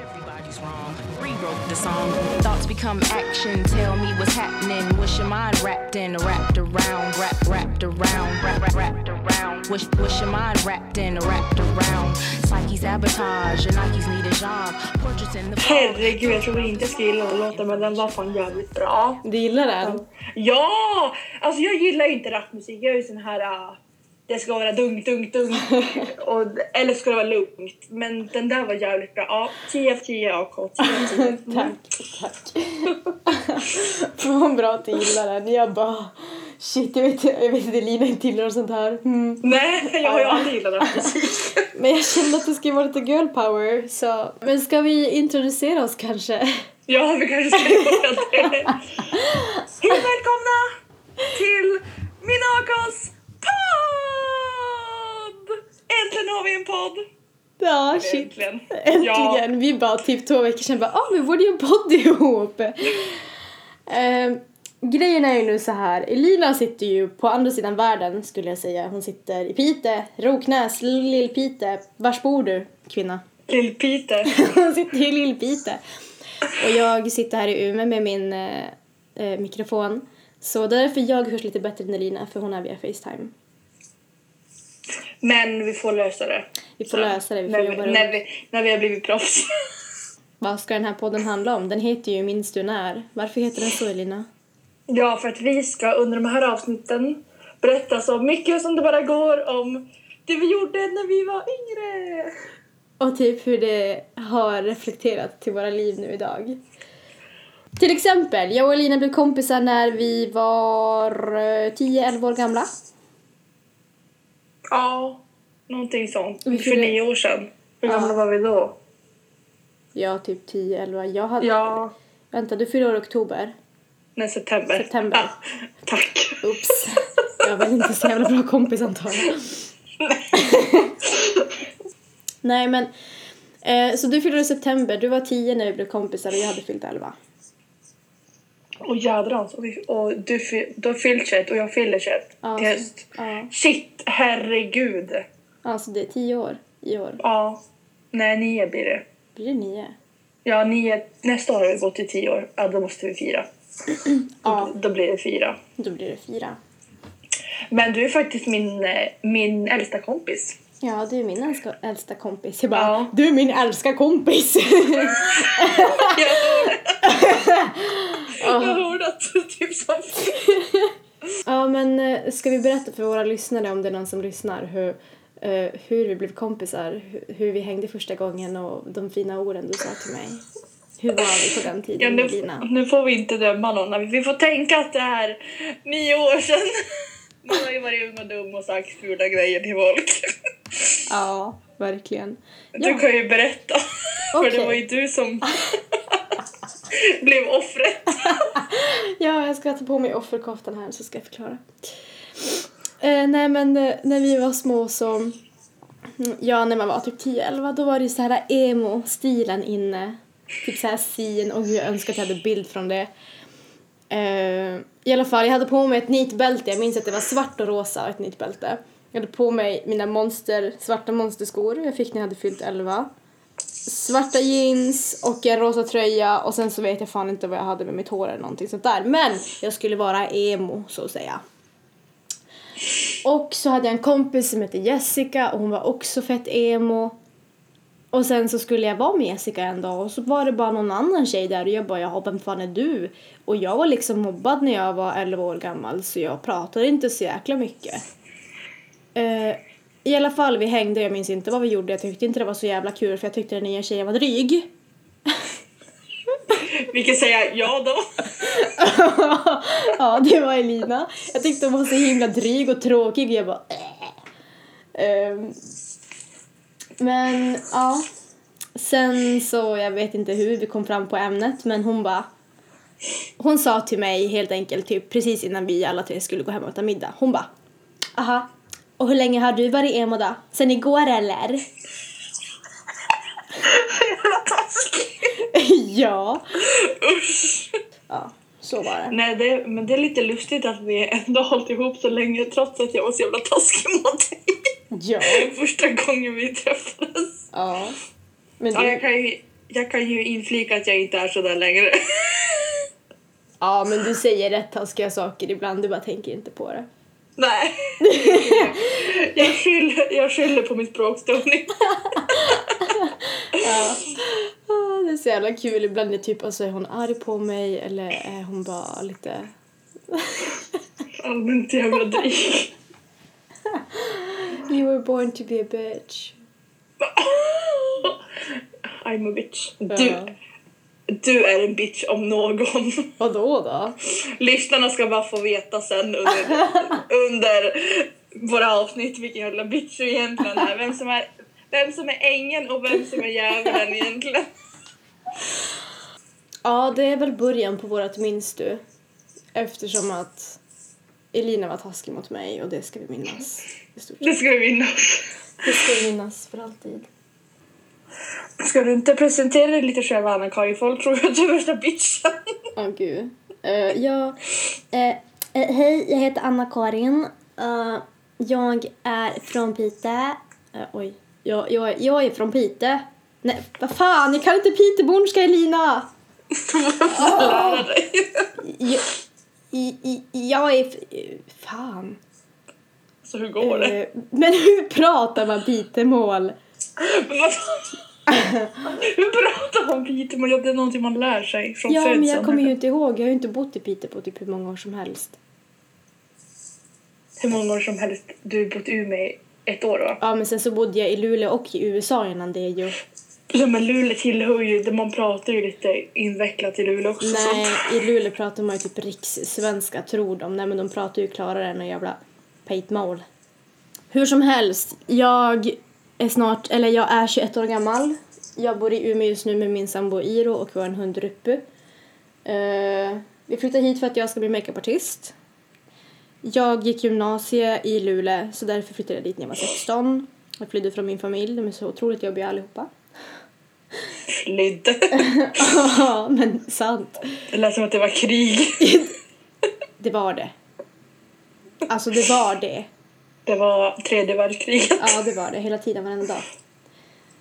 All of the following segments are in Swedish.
Everybody's wrong. Rewrote the song. Thoughts become action. Tell me what's happening. Wish your mind wrapped in, wrapped around, wrapped, wrapped around, wrapped, wrapped around. Wish, wish your mind wrapped in, wrapped around. Psyche sabotage. Your Nikes need a job. Portraits in the Herregud, jag trodde inte jag skulle gilla den låten men den var fan jävligt bra. Du gillar den? Ja! Alltså jag gillar inte rapmusik. Jag är ju sån här... ah, det ska vara dunk, dunk, dunk. och, eller ska det vara lugnt. Men den där var jävligt bra. Ja, 10 av 10 AK. 10 av 10. Tack, tack. Vad bra att du gillar den. Jag bara, shit, jag vet, jag vet inte, Lina inte gillar sånt här. Mm. Nej, jag har ju aldrig gillat rapmusik. Men jag kände att det skulle vara lite girl power, så... Men ska vi introducera oss kanske? Ja, vi kanske ska göra det. Hej välkomna till min AKs podd! Äntligen har vi en podd! Ja, shit. Äntligen. Äntligen! Ja. Vi bara typ två veckor sedan bara, ah, vi borde göra podd ihop. Ehm, grejen är ju nu så här, Elina sitter ju på andra sidan världen skulle jag säga. Hon sitter i Pite, Roknäs, Lill-Pite. Vars bor du, kvinna? Lill-Peter. Hon sitter i Lill-Pite. Och jag sitter här i Umeå med min eh, eh, mikrofon. Så därför jag hörs lite bättre än Elina, för hon är via Facetime. Men vi får lösa det. Vi får lösa det, vi får när, jobba vi, när, vi, när vi har blivit proffs. Vad ska den här podden handla om? Den heter ju Minns du när? Varför heter den så Elina? Ja, för att vi ska under de här avsnitten berätta så mycket som det bara går om det vi gjorde när vi var yngre. Och typ hur det har reflekterat till våra liv nu idag. Till exempel, jag och Elina blev kompisar när vi var eh, 10-11 år gamla. Ja, någonting sånt. Vi För nio år sedan. Hur Ja. gamla var vi då? Ja, typ 10-11. Jag hade... Ja, Vänta, du fyller år i oktober. nej, september. September. Ah, tack. Oops. Jag var inte så jävla bra kompis antar jag. Nej men, eh, så du fyllde i september, du var 10 när vi blev kompisar och jag hade fyllt 11. Och jädrans. Och, vi, och du, du har fyllt 21 och jag fyller 21 Ja, till höst. Ja, Shit, herregud. alltså det är 10 år i år. Ja. Nej, nio blir det. Blir det 9? Ja, nio. Nästa år har vi gått i tio år. Ja, då måste vi fira. Ja. Då, då blir det fyra. Då blir det 4. Men du är faktiskt min, eh, min äldsta kompis. Ja, du är min äldsta, äldsta kompis. Jag bara, Ja. du är min äldsta kompis! Jag att du typ sa ja, men eh, ska vi berätta för våra lyssnare om det är någon som lyssnar hur, eh, hur vi blev kompisar, hur, hur vi hängde första gången och de fina orden du sa till mig. Hur var vi på den Ja, tiden, nu, Lina? nu får vi inte döma någon. Vi får tänka att det är nio år sedan. Man har ju varit ung och dum och sagt fula grejer till folk. Ja, verkligen. Du Ja. kan ju berätta. För Okej. det var ju du som blev offret. Ja, jag ska ta på mig offerkoftan här så ska jag förklara. Eh, nej men eh, när vi var små så, mm, ja när man var typ 10-11 då var det ju så här emo-stilen inne. Typ såhär sin och jag önskar att jag hade bild från det. Eh, I alla fall, jag hade på mig ett nitbälte, jag minns att det var svart och rosa ett nitbälte. Jag hade på mig mina monster, svarta monsterskor jag fick när jag hade fyllt 11 svarta jeans och en rosa tröja och sen så vet jag fan inte vad jag hade med mitt hår eller någonting sånt där. Men jag skulle vara emo så att säga. Och så hade jag en kompis som hette Jessica och hon var också fett emo. Och sen så skulle jag vara med Jessica en dag och så var det bara någon annan tjej där och jag bara jaha vem fan är du? Och jag var liksom mobbad när jag var 11 år gammal så jag pratade inte så jäkla mycket. Uh, i alla fall vi hängde, jag minns inte vad vi gjorde, jag tyckte inte det var så jävla kul för jag tyckte den nya tjejen var dryg. Vi kan säga ja då. ja, det var Elina. Jag tyckte hon var så himla dryg och tråkig. Jag bara äh. Ehm, Men ja. Sen så, jag vet inte hur vi kom fram på ämnet, men hon bara hon sa till mig helt enkelt typ precis innan vi alla tre skulle gå hem och äta middag. Hon bara aha, och hur länge har du varit emo då? Sen igår eller? Ja. Usch. Ja, så var det. Nej, det, men det är lite lustigt att vi ändå har hållit ihop så länge trots att jag var så jävla taskig mot dig. Ja. Första gången vi träffades. Ja. Men Ja, jag du, kan ju jag kan ju inflika att jag inte är sådär längre. Ja, men du säger rätt taskiga saker ibland, du bara tänker inte på det. Nej. jag, skyller, jag skyller på min språkstörning. Ah, det är så jävla kul, ibland är typ alltså, är hon arg på mig eller är hon bara lite... Allmänt jävla dryg. You were born to be a bitch. I'm a bitch. Ja. Du, är en bitch om någon. Vadå då? Lyssnarna ska bara få veta sen under, under våra avsnitt vilken jävla bitch du egentligen är. Vem som är, vem som är ängeln och vem som är djävulen egentligen. Ja, det är väl början på vårat minns du. Eftersom att Elina var taskig mot mig och det ska vi minnas. Det ska vi minnas. Det ska vi minnas för alltid. Ska du inte presentera dig lite själv Anna-Karin? Folk tror att du är värsta bitchen. Åh gud. Uh, ja, eh, hej, jag heter Anna-Karin. Eh, jag är från Pite. Oj, jag, jag, jag är från Pite. Nej, vad fan, jag kan inte pitebornska Elina! Lära dig. Jag, i, i, jag är... Fan. Så hur går det? Men hur pratar man pitemål? Men Hur pratar man pitemål? Ja, Det är någonting man lär sig från Ja, men jag kommer ju inte ihåg. Jag har ju inte bott i Piteå på typ hur många år som helst. Hur många år som helst. Du har bott i Umeå i ett år va? Ja, men sen så bodde jag i Luleå och i USA innan det ju. Ja, men Luleå tillhör ju, man pratar ju lite invecklat i Luleå också. Nej, Så. i Luleå pratar man ju typ rikssvenska tror de. Nej, men de pratar ju klarare än en jävla pejtmål. Hur som helst, jag är snart, eller jag är 21 år gammal. Jag bor i Umeå just nu med min sambo Iro och en hund Rupu. Uh, vi flyttade hit för att jag ska bli makeupartist. Jag gick gymnasie i Luleå så därför flyttade jag dit när jag var 16. Jag flydde från min familj, de är så otroligt jobbiga allihopa. Flydde. Ja, men sant. Det lät som att det var krig. Det var det. Alltså det var det. Det var tredje världskriget. Ja, det var det. Hela tiden, varenda dag.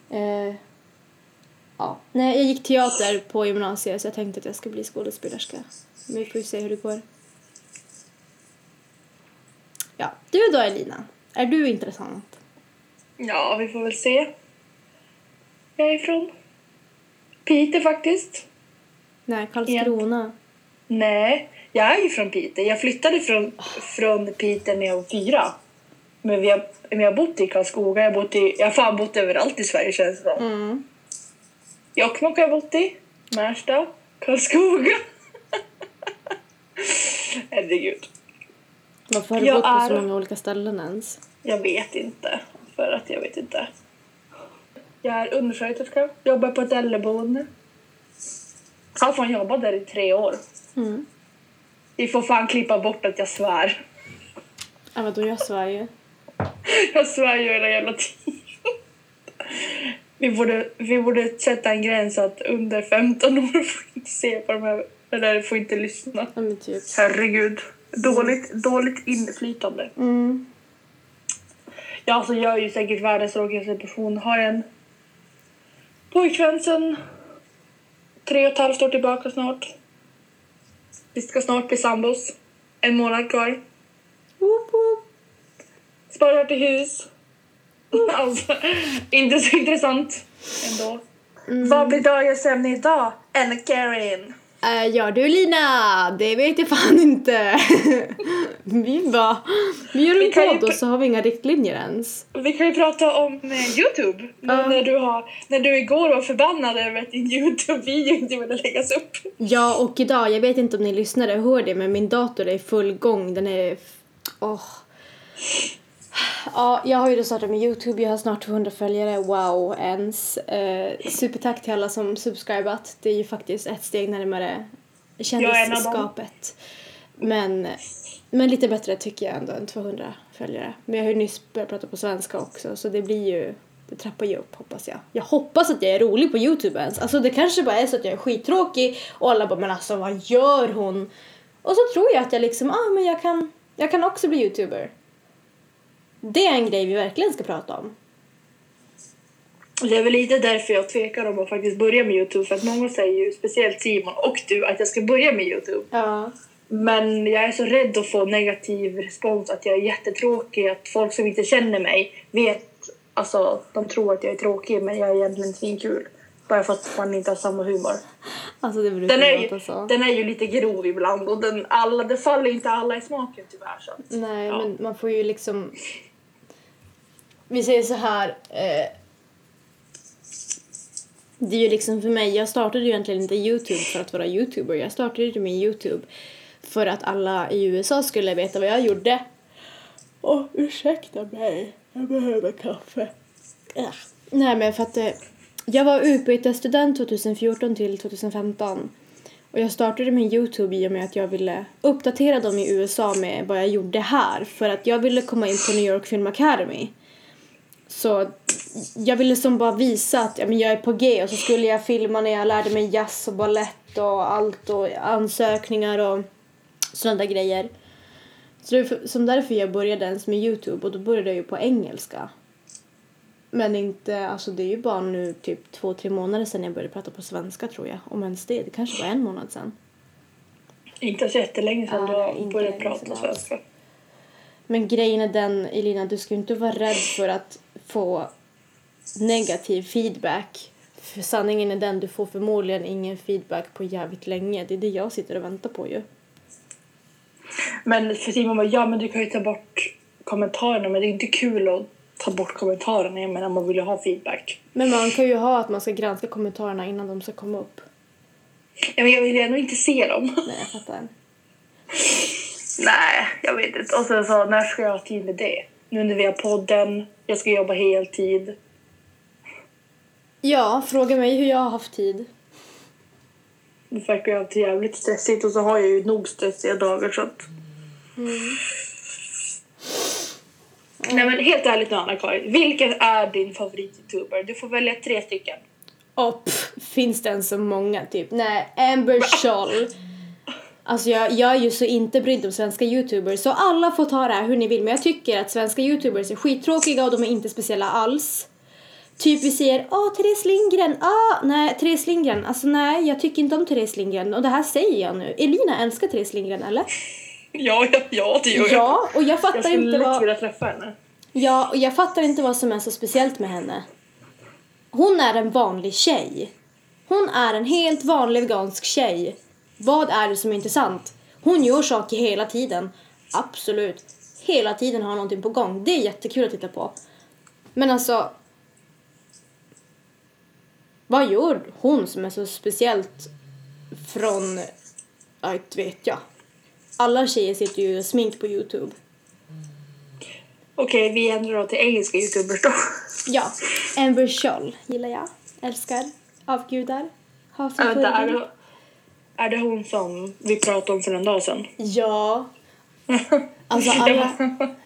Eh, ja. Nej, jag gick teater på gymnasiet så jag tänkte att jag skulle bli skådespelerska. Men vi får se hur det går. Ja, du då Elina. Är du intressant? Ja, vi får väl se. Jag är från Piteå faktiskt. Nej, Karlskrona. Nej, jag är ju från Piteå. Jag flyttade från, från Piteå när jag var fyra. Men vi har, men jag har bott i Karlskoga, jag har, bott i, jag har fan bott överallt i Sverige känns det som. Mm. Jokkmokk har jag bott i, Märsta, Karlskoga. Herregud. Varför har du Jag bott på så många olika ställen ens? Jag vet inte, för att jag vet inte. Jag är undersköterska, jobbar på ett äldreboende. Har fan jobbat där i tre år. Mm. Får fan klippa bort att jag svär. Ja, vadå, jag svär ju. Jag svär ju hela jävla tiden. Vi borde, vi borde sätta en gräns att under 15 år får inte se på de här, eller får inte lyssna. Ja, typ. Herregud. Dåligt, dåligt inflytande. Mm. Ja, alltså jag är ju säkert världens tråkigaste person. Har en pojkvän sen tre och ett halvt år tillbaka snart. Vi ska snart bli sambos. En månad kvar. Sparar till hus. Alltså, inte så intressant ändå. Vad blir dagens ämne idag? Anna Karin. Äh, ja du Lina, det vet jag fan inte. vi bara, vi gör en podd och så har vi inga riktlinjer ens. Vi kan ju prata om eh, Youtube. Ja. När, du har, när du igår var förbannad över att din Youtube-video inte ville läggas upp. Ja och idag, jag vet inte om ni lyssnare hör det men min dator är i full gång. Den är... Åh. Ja, jag har ju då startat med Youtube, jag har snart 200 följare, wow ens. Eh, supertack till alla som subscribat, det är ju faktiskt ett steg närmare kändisskapet. Men, men lite bättre tycker jag ändå än 200 följare. Men jag har ju nyss börjat prata på svenska också så det blir ju, det trappar ju upp hoppas jag. Jag hoppas att jag är rolig på Youtube ens. Alltså det kanske bara är så att jag är skittråkig och alla bara men alltså vad gör hon? Och så tror jag att jag liksom, ah men jag kan, jag kan också bli youtuber. Det är en grej vi verkligen ska prata om. Det är väl lite därför jag tvekar om att faktiskt börja med Youtube. För att många säger ju, speciellt Simon och du, att jag ska börja med Youtube. Ja. Men jag är så rädd att få negativ respons, att jag är jättetråkig, att folk som inte känner mig vet, alltså de tror att jag är tråkig men jag är egentligen svinkul. Bara för att man inte har samma humor. Alltså det brukar Den är, ju, så. den är ju lite grov ibland och den, alla, det faller inte alla i smaken tyvärr. Så. Nej, ja. men man får ju liksom... Vi säger så här... Eh, det är ju liksom för mig, jag startade ju egentligen inte Youtube för att vara youtuber. Jag startade ju min Youtube för att alla i USA skulle veta vad jag gjorde. Åh, ursäkta mig. Jag behöver kaffe. Ja. Nej, men för att eh, jag var utbytesstudent 2014 till 2015. Och jag startade min Youtube i och med att jag ville uppdatera dem i USA med vad jag gjorde här. För att jag ville komma in på New York Film Academy. Så jag ville som bara visa att ja, men jag är på G och så skulle jag filma när jag lärde mig jazz och ballett och allt och ansökningar och sådana där grejer. Så det är som därför jag började ens med Youtube och då började jag ju på engelska. Men inte, alltså det är ju bara nu typ två, tre månader sedan jag började prata på svenska tror jag. Om ens det, det kanske var en månad sedan. Inte så jättelänge sedan Ja, du länge prata svenska. Men grejen är den, Elina, du ska ju inte vara rädd för att få negativ feedback. För sanningen är den, du får förmodligen ingen feedback på jävligt länge. Det är det jag sitter och väntar på ju. Men för Simon bara, ja men du kan ju ta bort kommentarerna men det är inte kul att ta bort kommentarerna. Jag menar man vill ju ha feedback. Men man kan ju ha att man ska granska kommentarerna innan de ska komma upp. Ja, men jag vill ju ändå inte se dem. Nej, jag fattar. Nej, jag vet inte. Och sen så, när ska jag ha tid med det? Nu när vi har podden, jag ska jobba heltid. Ja, fråga mig hur jag har haft tid. Det verkar ju alltid jävligt stressigt och så har jag ju nog stressiga dagar så att... Nej men helt ärligt nu Anna-Karin, vilken är din favorit-youtuber? Du får välja tre stycken. Och pff, finns det ens så många typ? Nej, Amber Scholl. Alltså jag, jag är ju så inte brydd om svenska youtubers så alla får ta det här hur ni vill men jag tycker att svenska youtubers är skittråkiga och de är inte speciella alls. Typ vi säger åh Therese Lindgren, ah nej Therese Lindgren, alltså nej jag tycker inte om Therese Lindgren och det här säger jag nu. Elina älskar Therese Lindgren eller? Ja, ja, ja det gör jag. Ja, och jag Jag fattar skulle inte lätt vad... vilja träffa henne. Ja, och jag fattar inte vad som är så speciellt med henne. Hon är en vanlig tjej. Hon är en helt vanlig vegansk tjej. Vad är det som är intressant? Hon gör saker hela tiden. Absolut. Hela tiden har någonting på gång. Det är jättekul att titta på. Men alltså... Vad gör hon som är så speciellt från... Ja, inte vet jag. Alla tjejer sitter ju smink på Youtube. Okej, vi ändrar då till engelska youtubers då. Ja, Amber Scholl gillar jag. Älskar. Avgudar. Har vänta, är, det hon som vi pratade om för en dag sedan? Ja. Alltså alla,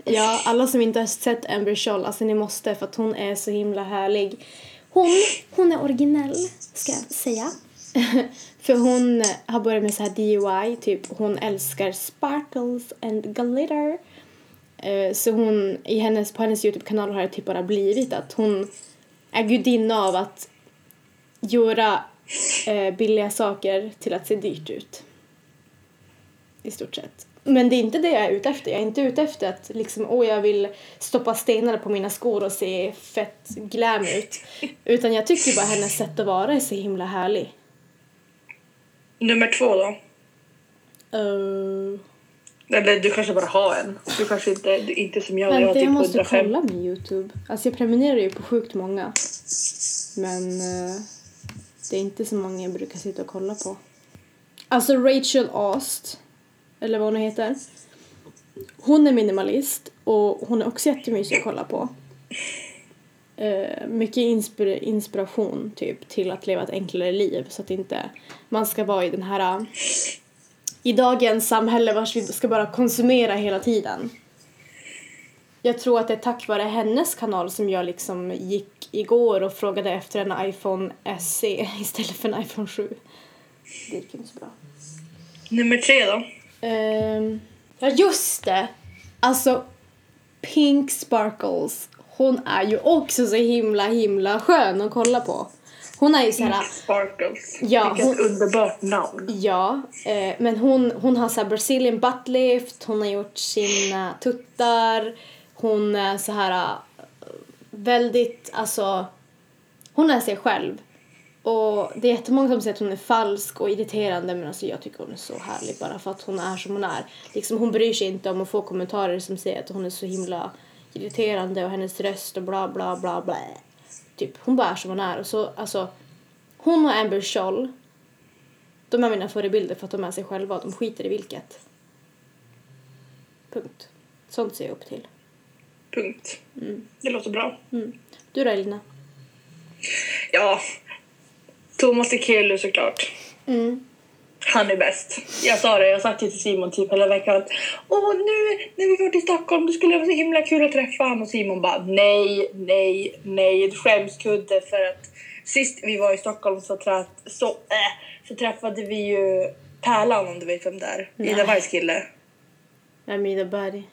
ja, alla som inte har sett Amber Scholl, alltså ni måste för att hon är så himla härlig. Hon, hon är originell, ska jag säga. för hon har börjat med så här DIY, typ hon älskar sparkles and glitter. Eh, Så hon, i hennes, på hennes Youtube-kanal har det typ bara blivit att hon är gudinna av att göra eh, billiga saker till att se dyrt ut. I stort sett. Men det är inte det jag är ute efter. Jag är inte ute efter att liksom, åh, jag vill stoppa stenar på mina skor och se fett glam ut. Utan jag tycker bara hennes sätt att vara är så himla härlig. Nummer två då? Uh, Eller du kanske bara har en. Du kanske inte, du, inte som jag, jag vänta, typ jag måste 105. kolla min Youtube. Alltså jag prenumererar ju på sjukt många. Men eh, det är inte så många jag brukar sitta och kolla på. Alltså Rachel Ast, eller vad hon heter. Hon är minimalist och hon är också jättemysig att kolla på. Eh, mycket inspir- inspiration typ till att leva ett enklare liv så att inte man ska vara i den här i dagens samhälle vars vi ska bara konsumera hela tiden. Jag tror att det är tack vare hennes kanal som jag liksom gick igår och frågade efter en iPhone SE istället för en iPhone 7. Det gick inte så bra. Nummer tre då? Ehm, ja, just det! Alltså, Pink Sparkles. hon är ju också så himla himla skön att kolla på. Hon är ju så här, Sparkles. Ja, Vilket hon- underbart namn. ja, eh, men hon, hon har så här Brazilian butt lift, hon har gjort sina tuttar, hon är så här äh, väldigt, alltså, hon är sig själv. Och det är jättemånga som säger att hon är falsk och irriterande men alltså jag tycker hon är så härlig bara för att hon är som hon är. Liksom hon bryr sig inte om att få kommentarer som säger att hon är så himla irriterande och hennes röst och bla bla bla bla. Typ hon bara är som hon är och så alltså hon och Amber Scholl de är mina förebilder för att de är sig själva och de skiter i vilket. Punkt. Sånt ser jag upp till. Punkt. Mm. Det låter bra. Du då Elina? Ja. Thomas Sekelius såklart. Mm. Han är bäst. Jag sa det, jag sa det till Simon typ hela veckan. Åh, nu när vi går till Stockholm, det skulle vara så himla kul att träffa honom. Och Simon bara nej, nej, nej. Skämskudde för att sist vi var i Stockholm så, träff, så, äh, så träffade vi ju Pärlan om du vet vem det är. Ida Nej. Wargs kille. Vem är Ida Berg?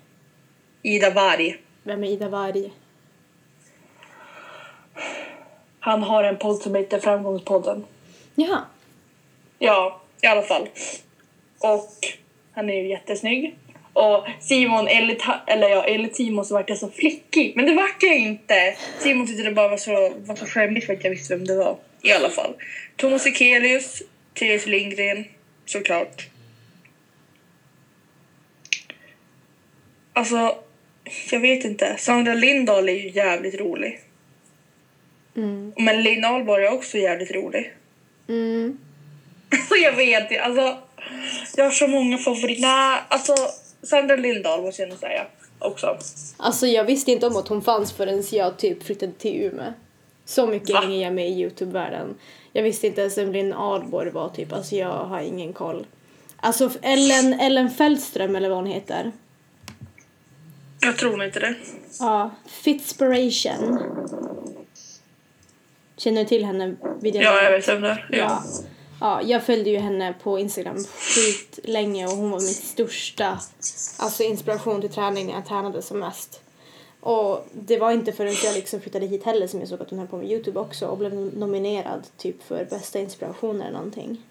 Ida Warg. Vem är Ida Varg? Han har en podd som heter Framgångspodden. Jaha. Ja, i alla fall. Och han är ju jättesnygg. Och Simon, enligt, eller ja, enligt Simon så vart jag så flickig. Men det vart jag inte. Simon tyckte det bara var så, var så skämmigt för att jag visste vem det var. I alla fall. Thomas Ekelius, Therese Lindgren, såklart. Alltså, jag vet inte. Sandra Lindahl är ju jävligt rolig. Mm. Men Linn Ahlborg är också jävligt rolig. Mm. Alltså jag vet inte, alltså. Jag har så många favoriter. Nej, alltså Sandra Lindahl måste jag nog säga också. Alltså jag visste inte om att hon fanns förrän jag typ flyttade till Umeå. Så mycket Va? hänger jag med i Youtube-världen. Jag visste inte ens vem Linn Ahlborg var typ, alltså jag har ingen koll. Alltså Ellen, Ellen Fällström eller vad hon heter. Jag tror inte det. Ja, Fitspiration. Känner du till henne? Vid Ja, jag vet vem det är. Ja. Ja. ja, jag följde ju henne på Instagram skit länge och hon var min största alltså inspiration till träning när jag tränade som mest. Och det var inte förrän jag liksom flyttade hit heller som jag såg att hon höll på med Youtube också och blev nominerad typ för bästa inspiration eller någonting.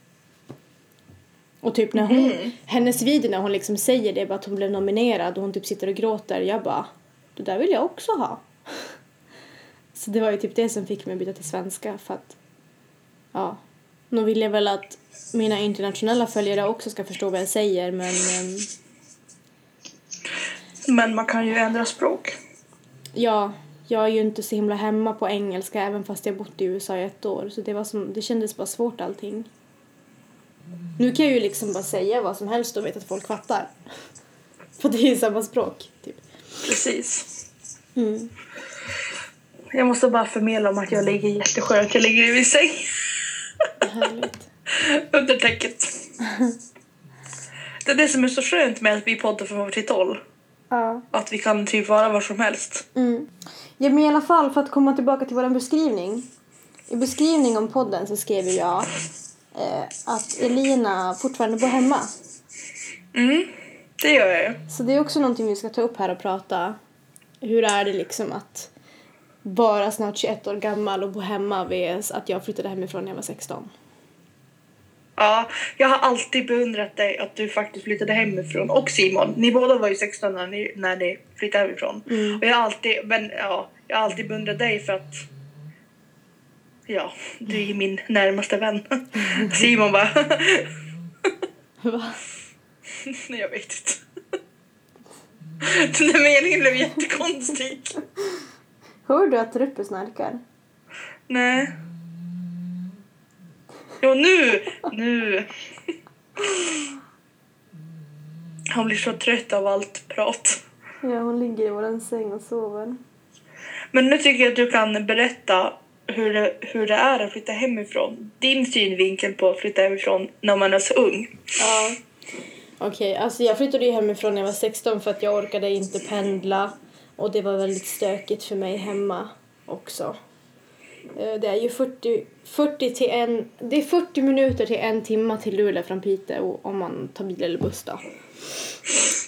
Och typ när hon, hennes video när hon liksom säger det bara att hon blev nominerad och hon typ sitter och gråter, jag bara det där vill jag också ha. Så det var ju typ det som fick mig att byta till svenska för att ja, nu vill jag väl att mina internationella följare också ska förstå vad jag säger men ehm, Men man kan ju ändra språk. ja, jag är ju inte så himla hemma på engelska även fast jag bott i USA i ett år så det var som, det kändes bara svårt allting. Nu kan jag ju liksom bara säga vad som helst och vet att folk fattar. För det är ju samma språk, typ. Precis. Mm. Jag måste bara förmedla om att jag ligger jätteskönt. Jag ligger i min säng. Härligt. Under täcket. Det är det som är så skönt med att vi poddar från varsitt håll. Ja. Att vi kan typ vara var som helst. Mm. Ja, men i alla fall för att komma tillbaka till vår beskrivning. I beskrivning om podden så skrev jag att Elina fortfarande bor hemma. Mm, det gör jag ju. Så det är också någonting vi ska ta upp här och prata. Hur är det liksom att vara snart 21 år gammal och bo hemma vs att jag flyttade hemifrån när jag var 16. Ja, jag har alltid beundrat dig att du faktiskt flyttade hemifrån. Och Simon, ni båda var ju 16 när ni, när ni flyttade hemifrån. Och jag har alltid, men ja, jag har alltid beundrat dig för att Ja, du är ju min närmaste vän. Simon bara... Va? Nej, jag vet inte. Den där meningen blev jättekonstig. Hör du att Ruppe snarkar? Nej. Jo, nu! Nu! Han blir så trött av allt prat. Ja, hon ligger i våran säng och sover. Men nu tycker jag att du kan berätta hur det, hur det är att flytta hemifrån. Din synvinkel på att flytta hemifrån när man är så ung. Ja. Okej, alltså jag flyttade ju hemifrån när jag var 16 för att jag orkade inte pendla. Och det var väldigt stökigt för mig hemma också. Eh, det är ju 40, 40 till en, det är 40 minuter till en timme till Luleå från Piteå om man tar bil eller buss då.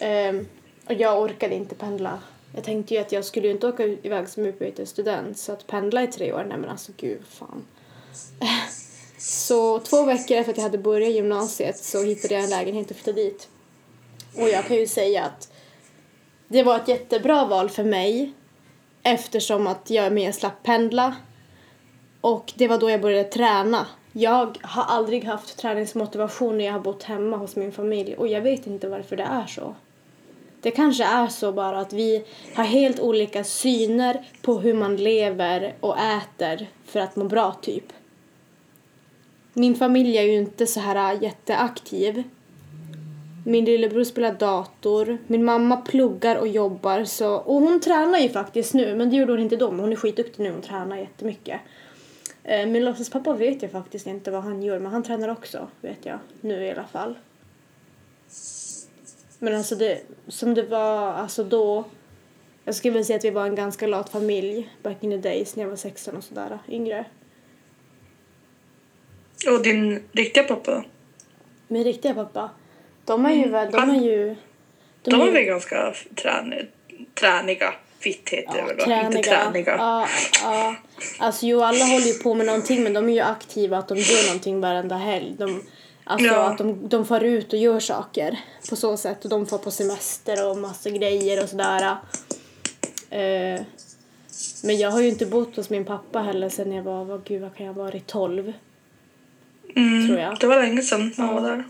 Ehm, och jag orkade inte pendla jag tänkte ju att jag skulle ju inte åka iväg som utbytesstudent så att pendla i tre år, nej men alltså gud fan. Så två veckor efter att jag hade börjat gymnasiet så hittade jag en lägenhet och flyttade dit. Och jag kan ju säga att det var ett jättebra val för mig eftersom att jag är mer slapp pendla. Och det var då jag började träna. Jag har aldrig haft träningsmotivation när jag har bott hemma hos min familj och jag vet inte varför det är så. Det kanske är så bara att vi har helt olika syner på hur man lever och äter för att må bra typ. Min familj är ju inte så här jätteaktiv. Min lillebror spelar dator. Min mamma pluggar och jobbar. Så, och hon tränar ju faktiskt nu, men det gjorde hon inte då. Men hon är skitduktig nu, hon tränar jättemycket. Eh, min låtsaspappa vet jag faktiskt inte vad han gör, men han tränar också, vet jag. Nu i alla fall. Men alltså det, som det var alltså då. Jag skulle vilja säga att vi var en ganska lat familj back in the days när jag var 16 och sådär, yngre. Och din riktiga pappa? Min riktiga pappa, de är ju väl, de är ju... De är är ju- väl ganska trän, träniga? Fitt heter det väl? va? Inte träniga. Ja, ja. Alltså jo, alla håller ju på med någonting men de är ju aktiva att de gör någonting varenda helg. De, alltså Ja. att de, de far ut och gör saker på så sätt och de får på semester och massa grejer och sådär. Eh, men jag har ju inte bott hos min pappa heller sen jag var, vad gud vad kan jag ha varit, 12. Mm, tror jag. Det var länge sedan han var där.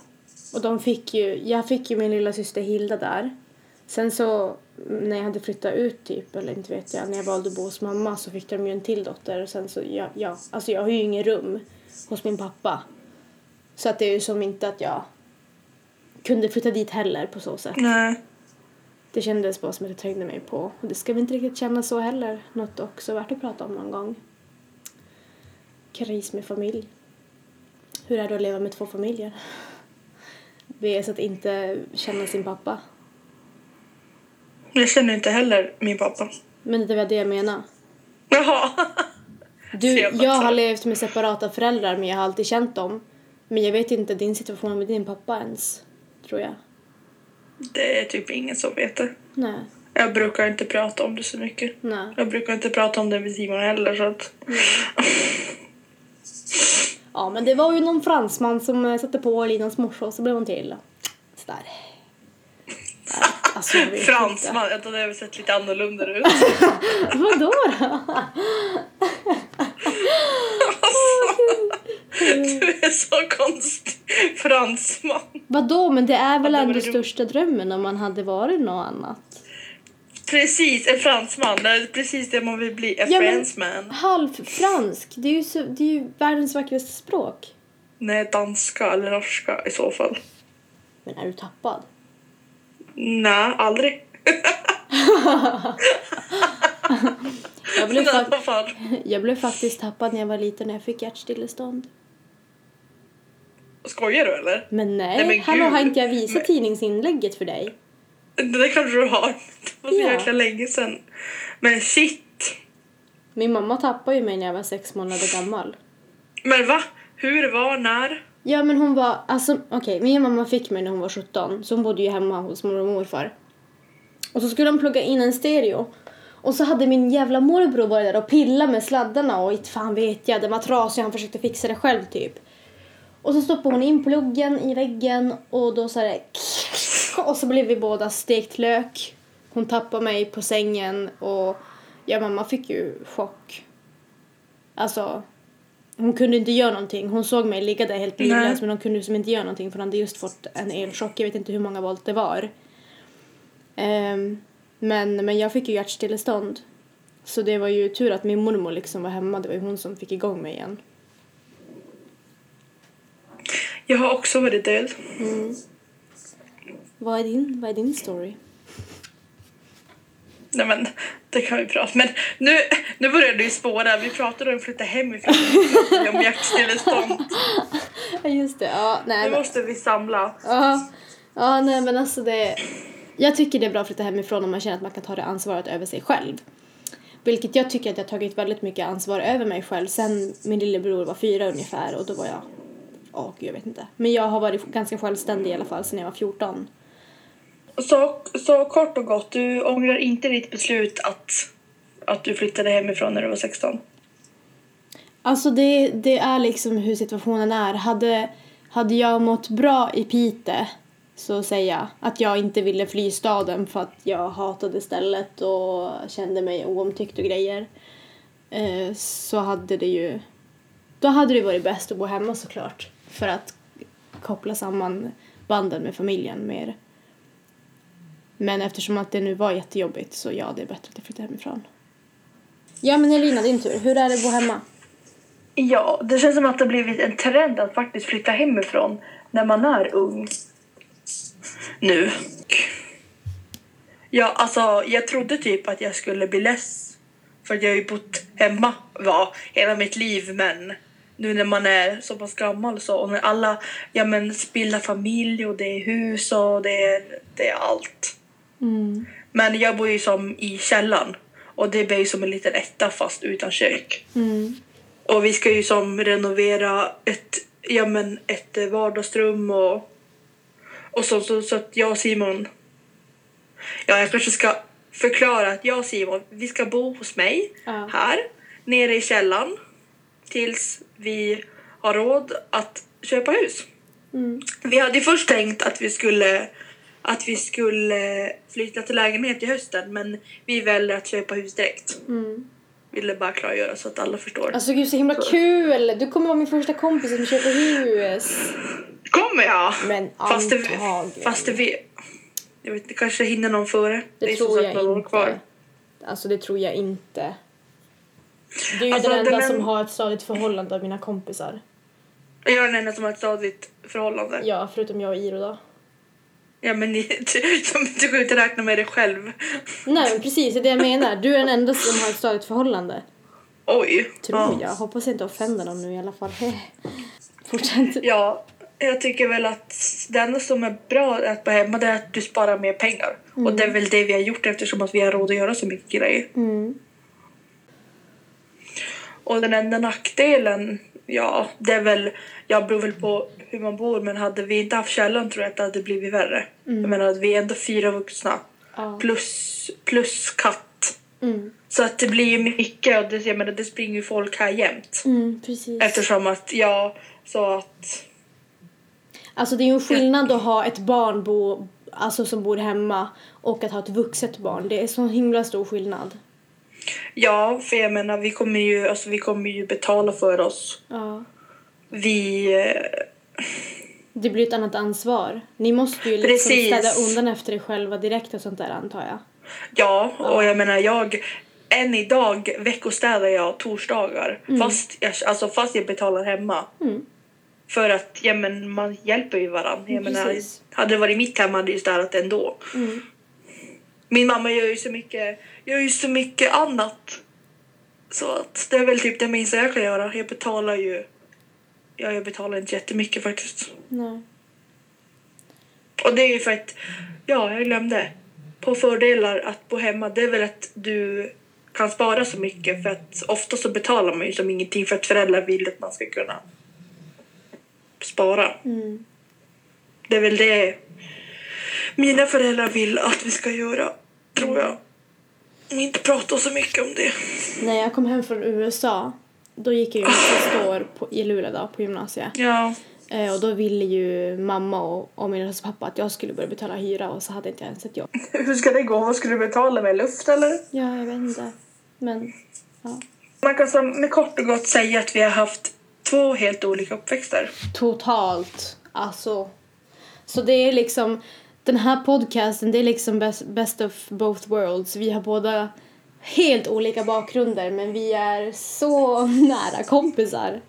Och de fick ju, jag fick ju min lilla syster Hilda där. Sen så när jag hade flyttat ut typ, eller inte vet jag, när jag valde att bo hos mamma så fick de ju en till dotter och sen så, ja, ja alltså jag har ju ingen rum hos min pappa. Så att det är ju som inte att jag kunde flytta dit heller på så sätt. Nej. Det kändes bara som att jag trängde mig på. Och det ska vi inte riktigt känna så heller. Något också värt att prata om någon gång. Kris med familj. Hur är det att leva med två familjer? VS att inte känna sin pappa. Jag känner inte heller min pappa. Men det var det jag menar. Jaha. Du, jag har levt med separata föräldrar men jag har alltid känt dem. Men jag vet inte din situation med din pappa ens. Tror jag. Det är typ ingen som vet det. Nej. Jag brukar inte prata om det så mycket. Nej. Jag brukar inte prata om det med Simon heller så att... Ja men det var ju någon fransman som eh, satte på Linas morsa och så blev hon till. Sådär. Alltså, jag vet inte. Fransman, jag trodde hade sett lite annorlunda ut. Vadå då? Du är så konstig. Fransman. Vadå, men det är väl Ja, ändå största drömmen om man hade varit något annat. Precis, en fransman. Det är precis det man vill bli. En Ja, fransman. Halvfransk, det är ju, så, det är ju världens vackraste språk. Nej, danska eller norska i så fall. Men är du tappad? Nej, aldrig. Jag blev, jag blev faktiskt tappad när jag var liten när jag fick hjärtstillestånd. Skojar du eller? Men nej, Nej, men hallå har inte jag visat Men- tidningsinlägget för dig? Det är klart du har. Det var så Ja. jäkla länge sedan. Men shit. Min mamma tappade ju mig när jag var sex månader gammal. Men va? Hur, var, när? Ja men hon var, alltså okej, min mamma fick mig när hon var 17 så hon bodde ju hemma hos mormor och morfar. Och så skulle de plugga in en stereo. Och så hade min jävla morbror varit där och pillat med sladdarna och inte fan vet jag, den var trasig han försökte fixa det själv typ. Och så stoppade hon in pluggen i väggen och då så det och så blev vi båda stekt lök. Hon tappade mig på sängen och ja mamma fick ju chock. Alltså hon kunde inte göra någonting. Hon såg mig ligga där helt livlös men hon kunde liksom inte göra någonting för hon hade just fått en elchock. Jag vet inte hur många volt det var. Ehm, men, men jag fick ju hjärtstillestånd. Så det var ju tur att min mormor liksom var hemma. Det var ju hon som fick igång mig igen. Jag har också varit död. Vad är din, vad är din story? Nej men, det kan vi prata Men nu, nu börjar det ju spåra. Vi pratade om att flytta hemifrån. om hjärtstillestånd. Ja just det, ja nej Nu men, måste vi samla. ja, ja nej men alltså det Jag tycker det är bra att flytta hemifrån om man känner att man kan ta det ansvaret över sig själv. Vilket jag tycker att jag har tagit väldigt mycket ansvar över mig själv sen min lillebror var fyra ungefär och då var jag Åh gud jag vet inte. Men jag har varit ganska självständig i alla fall sen jag var 14. så, så kort och gott, du ångrar inte ditt beslut att, att du flyttade hemifrån när du var 16? Alltså det, det är liksom hur situationen är. Hade, hade jag mått bra i Pite så säger jag att jag inte ville fly staden för att jag hatade stället och kände mig oomtyckt och grejer. Eh, så hade det ju... Då hade det varit bäst att bo hemma såklart. För att koppla samman banden med familjen mer. Men eftersom att det nu var jättejobbigt så ja, det är bättre att jag flyttar hemifrån. Ja men Elina, din tur. Hur är det att bo hemma? Ja, det känns som att det har blivit en trend att faktiskt flytta hemifrån när man är ung. Nu. Ja, alltså jag trodde typ att jag skulle bli less. För jag har ju bott hemma va, hela mitt liv men nu när man är så pass gammal så och när alla ja, men, bildar familj och det är hus och det är, det är allt. Mm. Men jag bor ju som i källaren och det blir ju som en liten etta fast utan kök. Mm. Och vi ska ju som renovera ett, ja, men ett vardagsrum och, och så, så, så att jag och Simon... Ja, jag kanske ska förklara att jag och Simon, vi ska bo hos mig Ja. här nere i källaren tills vi har råd att köpa hus. Mm. Vi hade först tänkt att vi skulle att vi skulle flytta till lägenhet i hösten men vi väljer att köpa hus direkt. Mm. Ville bara klargöra så att alla förstår. Alltså gud så himla kul! Du kommer vara min första kompis som köper hus. Kommer jag? Men Fast det, antagligen. fast det jag vet inte, kanske hinner någon före. Det, som tror jag inte. Kvar. Alltså det tror jag inte. Du är Alltså, den enda den- som har ett stadigt förhållande av mina kompisar. Jag är den enda som har ett stadigt förhållande. Ja, Ja, förutom jag och Iro då. men ni, du, du kan ju inte räkna med det själv. Nej men precis, det är det jag menar. Du är den enda som har ett stadigt förhållande. Oj. Tror ja. jag. Hoppas jag inte offender någon nu i alla fall. Fortsätt. Ja, jag tycker väl att det enda som är bra att bo hemma det är att du sparar mer pengar. Och det är väl det vi har gjort eftersom att vi har råd att göra så mycket grejer. Mm. Och den enda nackdelen, ja, det är väl, jag beror väl på hur man bor, men hade vi inte haft källaren tror jag att det hade blivit värre. Jag menar att vi är ändå fyra vuxna Ja. plus, plus katt. Mm. Så att det blir ju mycket och det, jag menar, det springer ju folk här jämt. Mm, precis. Eftersom att, ja, så att, Alltså det är ju en skillnad att ha ett barn bo, alltså som bor hemma och att ha ett vuxet barn. Det är så himla stor skillnad. Ja, för jag menar vi kommer ju, alltså vi kommer ju betala för oss. Ja. Vi, eh, Det blir ett annat ansvar. Ni måste ju liksom Precis. städa undan efter er själva direkt och sånt där antar jag. Ja, och jag menar jag än idag veckostädar jag torsdagar fast, jag, alltså, fast jag betalar hemma. Mm. För att ja, men man hjälper ju varandra. Jag Mm, menar, hade det varit mitt hem hade jag städat ändå. Mm. Min mamma gör ju så mycket, gör ju så mycket annat. Så att det är väl typ det minsta jag kan göra. Jag betalar ju, ja jag betalar inte jättemycket faktiskt. Nej. Och det är ju för att, ja jag glömde. På fördelar att bo hemma det är väl att du kan spara så mycket för att ofta så betalar man ju som ingenting för att föräldrar vill att man ska kunna spara. Mm. Det är väl det mina föräldrar vill att vi ska göra, tror jag. Och inte prata så mycket om det. När jag kom hem från USA, då gick jag ju mitt sista år på, i Luleå då, på gymnasiet. Ja, Eh, och då ville ju mamma och, och min pappa att jag skulle börja betala hyra och så hade inte jag ens ett jobb. hur ska det gå? Vad ska du betala med? Luft eller? Ja, jag vet inte. Men, ja. Man kan som med kort och gott säga att vi har haft två helt olika uppväxter. Totalt. Alltså. Så det är liksom, den här podcasten det är liksom best, best of both worlds. Vi har båda helt olika bakgrunder men vi är så nära kompisar.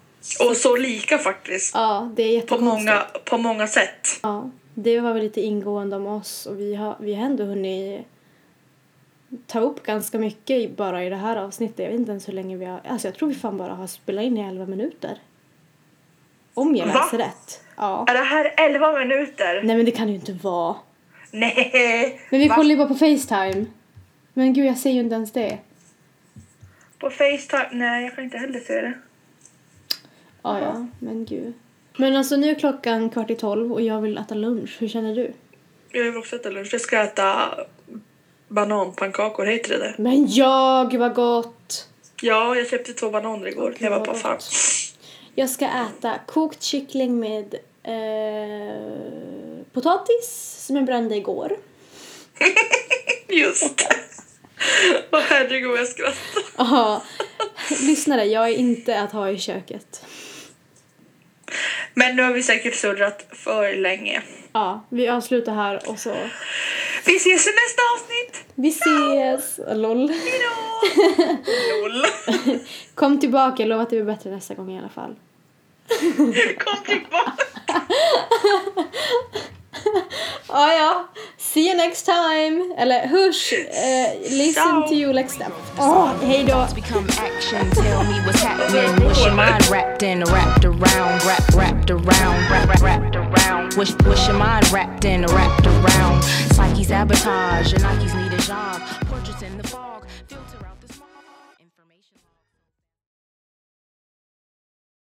Och så lika faktiskt. Ja, det är På jättekonstigt. många, på många sätt. Ja, det var väl lite ingående om oss och vi har, vi har ändå hunnit ta upp ganska mycket bara i det här avsnittet. Jag vet inte ens hur länge vi har, alltså jag tror vi fan bara har spelat in i 11 minuter. Om jag Va? läser rätt. Ja. Är det här 11 minuter? Nej men det kan ju inte vara. Nej! Men vi Va? kollar ju bara på Facetime. Men gud jag ser ju inte ens det. På Facetime? Nej, jag kan inte heller se det. Ja, ja, men gud. Men alltså nu är klockan kvart i tolv och jag vill äta lunch. Hur känner du? Jag vill också äta lunch. Jag ska äta bananpannkakor, heter det det? Men ja, gud vad gott! Ja, jag köpte två bananer igår när jag var affären. gott. Jag ska äta kokt kyckling med eh, potatis som jag brände igår. Just det. Åh herregud vad jag skrattar. Ja, lyssnare, jag är inte att ha i köket. Men nu har vi säkert surrat för länge. Ja, vi avslutar här och så Vi ses i nästa avsnitt! vi ses! Lol. Hejdå! Noll. Kom tillbaka, jag lovar att det blir bättre nästa gång i alla fall. Kom tillbaka! Ja, ja. See you next time! Eller hörs! eh, listen Ciao. to you next time. Åh, hej då! Become action. Tell me what's happening. Wish your mind wrapped in, wrapped around, wrapped, wrapped around, wrapped, wrapped, wrapped around. Wish, wish your mind wrapped in, wrapped around. Psyche sabotage, your Nikes need a job. Portraits